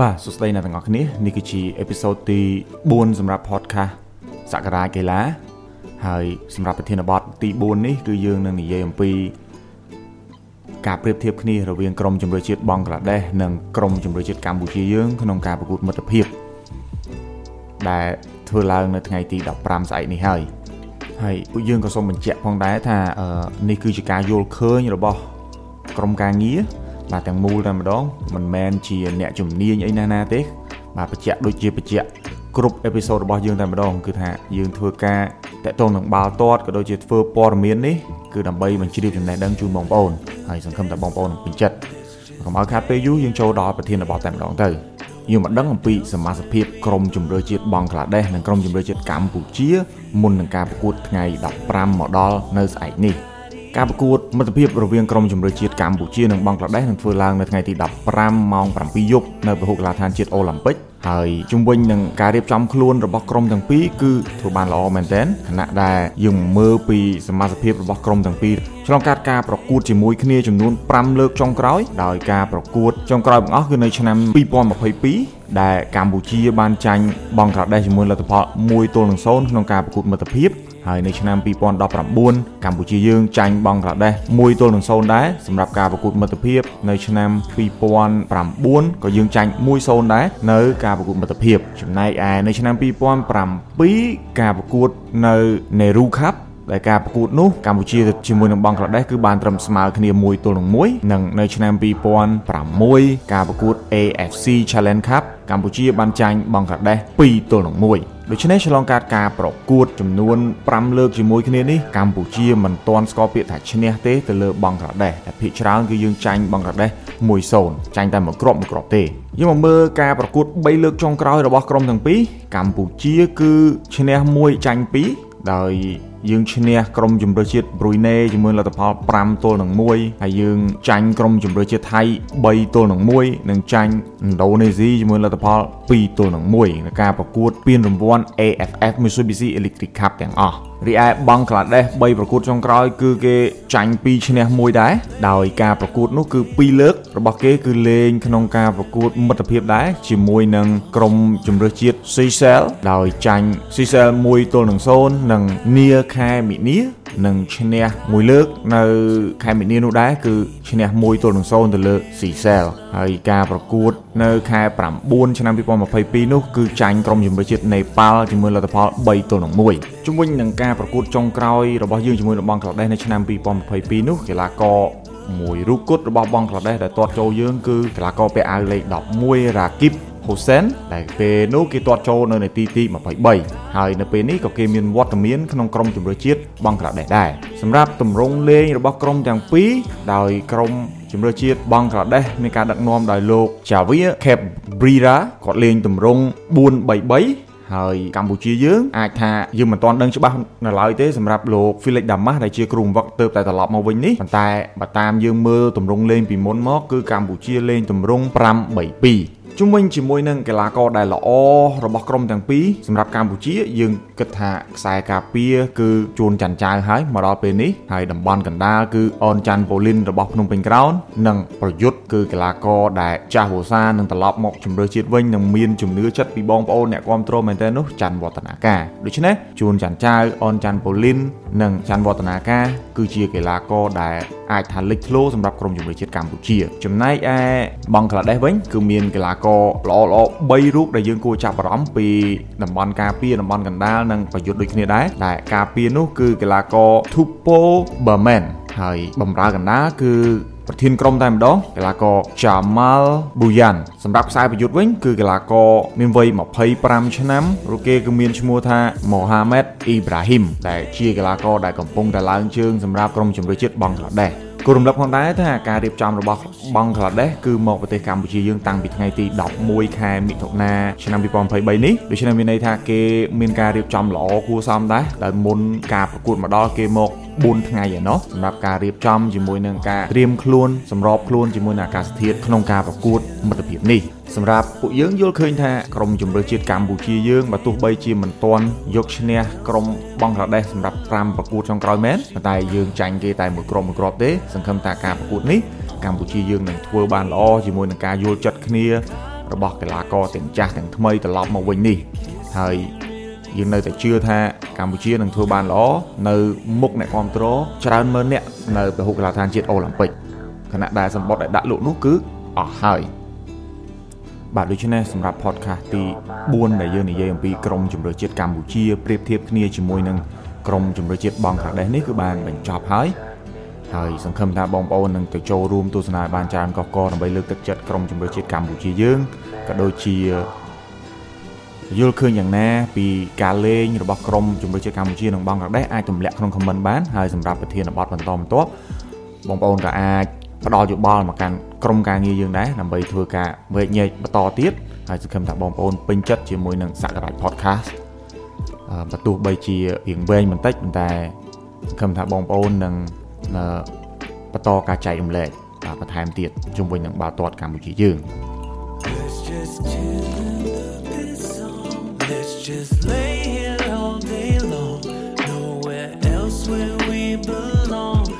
បាទសួស្តីអ្នកទាំងអស់គ្នានេះគឺជាអេពីសូតទី4សម្រាប់ podcast សក្ការៈកីឡាហើយសម្រាប់ប្រធានបទទី4នេះគឺយើងនឹងនិយាយអំពីការប្រៀបធៀបគ្នារវាងក្រុមជម្រើសជាតិបង់ក្លាដេសនិងក្រុមជម្រើសជាតិកម្ពុជាយើងក្នុងការប្រកួតមិត្តភាពដែលធ្វើឡើងនៅថ្ងៃទី15ស្អែកនេះហើយហើយពួកយើងក៏សូមបញ្ជាក់ផងដែរថានេះគឺជាការយល់ឃើញរបស់ក្រុមការងារ បាទទាំងមូលតែម្ដងមិនមែនជាអ្នកជំនាញអីណាណាទេបាទបញ្ជាក់ដូចជាបញ្ជាក់គ្រប់អេពីសូតរបស់យើងតែម្ដងគឺថាយើងធ្វើការតាក់ទងនឹងបាល់ទាត់ក៏ដូចជាធ្វើព័ត៌មាននេះគឺដើម្បីបញ្ជ្រាបចំណេះដឹងជូនបងប្អូនហើយសង្ឃឹមថាបងប្អូននឹងពេញចិត្តកុំឲ្យខាតពេលយូរយើងចូលដល់ប្រធានបទតែម្ដងទៅយើងមកដឹងអំពីសមាជិកក្រុមជម្រើសជាតិបង់ក្លាដេសនិងក្រុមជម្រើសជាតិកម្ពុជាមុននឹងការប្រកួតថ្ងៃ15មកដល់នៅស្អែកនេះ ការប្រកួតមិត្តភាពរវាងក្រុមជម្រើសជាតិកម្ពុជានិងបង់ក្លាដេសនឹងធ្វើឡើងនៅថ្ងៃទី15ម៉ោង7យប់នៅពហុកីឡដ្ឋានជាតិអូឡ িম্প ិកហើយជំវិញនឹងការរៀបចំខ្លួនរបស់ក្រុមទាំងពីរគឺធ្វើបានល្អមែនទែនខណៈដែលយើងមើលពីសមាជិកភាពរបស់ក្រុមទាំងពីរឆ្លងកាត់ការប្រកួតជាមួយគ្នាចំនួន5លើកចុងក្រោយដោយការប្រកួតចុងក្រោយបង្អស់គឺនៅឆ្នាំ2022ដែលកម្ពុជាបានចាញ់បង់ក្លាដេសជាមួយលទ្ធផល1ទល់នឹង0ក្នុងការប្រកួតមិត្តភាព ហើយនៅឆ្នាំ2019កម្ពុជាយើងចាញ់បង់ក្លាដេស1ទល់នឹង0ដែរសម្រាប់ការប្រកួតមិត្តភាព នៅឆ្នាំ2009ក៏យើងចាញ់1-0ដែរនៅការប្រកួតមិត្តភាពចំណែកឯនៅឆ្នាំ2007ការប្រកួតនៅ Nehru Cup ដែលការប្រកួតនោះកម្ពុជាជាមួយនឹងបង់ក្លាដេសគឺបានត្រឹមស្មើគ្នា1ទល់នឹង1និងនៅឆ្នាំ2006ការប្រកួត AFC Challenge Cup កម្ពុជាបានចាញ់បង់ក្លាដេស2ទល់នឹង1 ដូច្នេះឆ្លងកាត់ការប្រកួតចំនួន5លើកជាមួយគ្នានេះកម្ពុជាមិនទាន់ស្គាល់ពាក្យថាឈ្នះទេទៅលើបង់ក្លាដេសតែភាគច្រើនគឺយើងចាញ់បង់ក្លាដេស1-0ចាញ់តែមួយគ្រាប់មួយគ្រាប់ទេយើងមកមើលការប្រកួត3លើកចុងក្រោយរបស់ក្រុមទាំងពីរកម្ពុជាគឺឈ្នះ1ចាញ់2ដោយ យើងឈ្នះក្រុមជម្រើសជាតិប្រុយណេជាមួយលទ្ធផល5ទល់នឹង1ហើយយើងចាញ់ក្រុមជម្រើសជាតិថៃ3ទល់នឹង1និងចាញ់ឥណ្ឌូនេស៊ីជាមួយលទ្ធផល2ទល់នឹង1នៅការប្រកួតពានរង្វាន់ AFF Mitsubishi Electric Cup ទាំងអស់ រីឯបង់ក្លាដេស3ប្រកួតចុងក្រោយគឺគេចាញ់2ឈ្នះ1ដែរដោយការប្រកួតនោះគឺ2លើករបស់គេគឺលេងក្នុងការប្រកួតមិត្តភាពដែរជាមួយនឹងក្រុមជម្រើសជាតិ Seychelles ដោយចាញ់ Seychelles 1ទល់នឹង0និងនាខែមិ និនានឹងឈ្នះមួយលើកនៅខែមិនិនានោះដែរគឺឈ្នះ1ទល់នឹង0ទៅលើ Seychelles ហើយការប្រកួតនៅខែ9ឆ្នាំ2022នោះគឺចាញ់ក្រុមជម្រើសជាតិនេប៉ាល់ជាមួយលទ្ធផល3ទល់នឹង1ជំវិញនឹងការប្រកួតចុងក្រោយរបស់យើងជាមួយនឹងបង់ក្លាដេសនៅឆ្នាំ2022នោះកីឡាករមួយរូបគត់របស់បង់ក្លាដេសដែលទាត់ចូលយើងគឺកីឡាករពាក់អាវលេខ11រ៉ាគីប ហ៊ូសែនដែលពេលនោះគេទាត់ចូលនៅនាទីទី23ហើយនៅពេលនេះក៏គេមានវត្តមានក្នុងក្រុមជម្រើសជាតិបង់ក្លាដេសដែរសម្រាប់ទម្រង់លេងរបស់ក្រុមទាំងពីរដោយក្រុមជម្រើសជាតិបង់ក្លាដេសមានការដឹកនាំដោយលោក Javier Cabrera គាត់លេងទម្រង់4-3-3ហើយកម្ពុជាយើងអាចថាយើងមិនទាន់ដឹងច្បាស់នៅឡើយទេសម្រាប់លោក Felix Damas ដែលជាគ្រូបង្វឹកទៅតែត្រឡប់មកវិញនេះប៉ុន្តែបើតាមយើងមើលទម្រង់លេងពីមុនមកគឺកម្ពុជាលេងទម្រង់5-3-2 ជុំវិញជាមួយនឹងកីឡាករដែលល្អរបស់ក្រុមទាំងពីរសម្រាប់កម្ពុជាយើងគិតថាខ្សែការពារគឺជួនច័ន្ទចៅហើយមកដល់ពេលនេះហើយតំបន់កណ្ដាលគឺអនច័ន្ទប៉ូលីនរបស់ភ្នំពេញក្រោននិងប្រយុទ្ធគឺកីឡាករដែលចាស់វស្សានឹងត្រឡប់មកជម្រើសជាតិវិញនិងមានជំនឿចិត្តពីបងប្អូនអ្នកគ្រប់គ្រងមែនទែននោះច័ន្ទវឌ្ឍនាការដូច្នេះជួនច័ន្ទចៅអនច័ន្ទប៉ូលីននិងច័ន្ទវឌ្ឍនាការគឺជាកីឡាករដែលអាចថាលេចធ្លោសម្រាប់ក្រុមជម្រើសជាតិកម្ពុជាចំណែកឯបង់ក្លាដេសវិញគឺមានកីឡាករល្អល្អ3រូបដែលយើងគួរចាប់អារម្មណ៍ពីតំបន់ការពារតំបន់កណ្ដាលនិងប្រយុទ្ធដូចគ្នាដែរដែលការពារនោះគឺកីឡាករ Tupo Berman ហើយបំរើកណ្ដាលគឺប្រធានក្រុមតែម្ដងកីឡាករ Jamal Buyan សម្រាប់ខ្សែប្រយុទ្ធវិញគឺកីឡាករមានវ័យ25ឆ្នាំរូគេគឺមានឈ្មោះថា Mohamed Ibrahim ដែលជាកីឡាករដែលកំពុងតែឡើងជើងសម្រាប់ក្រុមជម្រើសជាតិបង់ក្លាដេស គោរំលឹកផងដែរថាការរៀបចំរបស់បង់ក្លាដេសគឺមកប្រទេសកម្ពុជាយើងតាំងពីថ្ងៃទី11ខែមិថុនាឆ្នាំ2023នេះដូច្នេះមានន័យថាគេមានការរៀបចំល្អគួរសមដែរដែលមុនការប្រកួតមកដល់គេមក 4ថ្ងៃឯណោះសម្រាប់ការរៀបចំជាមួយនឹងការត្រៀមខ្លួនសម្របខ្លួនជាមួយនឹងអាកាសធាតុក្នុងការប្រកួតមិត្តភាពនេះសម្រាប់ពួកយើងយល់ឃើញថាក្រុមជម្រើសជាតិកម្ពុជាយើងបើទោះបីជាមិនទាន់យកឈ្នះក្រុមបង់ក្លាដេសសម្រាប់5ប្រកួតចុងក្រោយមែនប៉ុន្តែយើងចាញ់គេតែមួយគ្រាប់មួយគ្រាប់ទេសង្ឃឹមថាការប្រកួតនេះកម្ពុជាយើងនឹងធ្វើបានល្អជាមួយនឹងការយល់ចិត្តគ្នារបស់កីឡាករទាំងចាស់ទាំងថ្មីត្រឡប់មកវិញនេះហើយ យើងនៅតែជឿថាកម្ពុជានឹងធ្វើបានល្អនៅមុខអ្នកគ្រប់គ្រងច្រើនម៉ឺនអ្នកនៅពហុកីឡដ្ឋានជាតិអូឡ িম্প ពិកខណៈដែលសម្បត្តិដែលដាក់លក់នោះគឺអស់ហើយបាទដូច្នេះសម្រាប់ podcast ទី4ដែលយើងនិយាយអំពីក្រមជម្រើសជាតិកម្ពុជាប្រៀបធៀបគ្នាជាមួយនឹងក្រមជម្រើសជាតិបង់ក្លាដេសនេះគឺបានបញ្ចប់ហើយហើយសង្ឃឹមថាបងប្អូននឹងទៅចូលរួមទស្សនាបានច្រើនកកកដើម្បីលើកទឹកចិត្តក្រមជម្រើសជាតិកម្ពុជាយើងក៏ដូចជា យល់ឃើញយ៉ាងណាពីការលេងរបស់ក្រមជម្រើសជាតិកម្ពុជានិងបង់ក្លាដេសអាចទម្លាក់ក្នុង comment បានហើយសម្រាប់ប្រធានបទបន្តបន្ទាប់បងប្អូនក៏អាចផ្ដល់យោបល់មកកាន់ក្រុមការងារយើងដែរដើម្បីធ្វើការវែកញែកបន្តទៀតហើយសង្ឃឹមថាបងប្អូនពេញចិត្តជាមួយនឹងសក្តារ podcast បើទោះបីជារៀងវែងបន្តិចប៉ុន្តែសង្ឃឹមថាបងប្អូននឹងបន្តការចែករំលែកបន្ថែមទៀតជុំវិញនឹងបាល់ទាត់កម្ពុជាយើង Let's just chill in the song Let's just lay here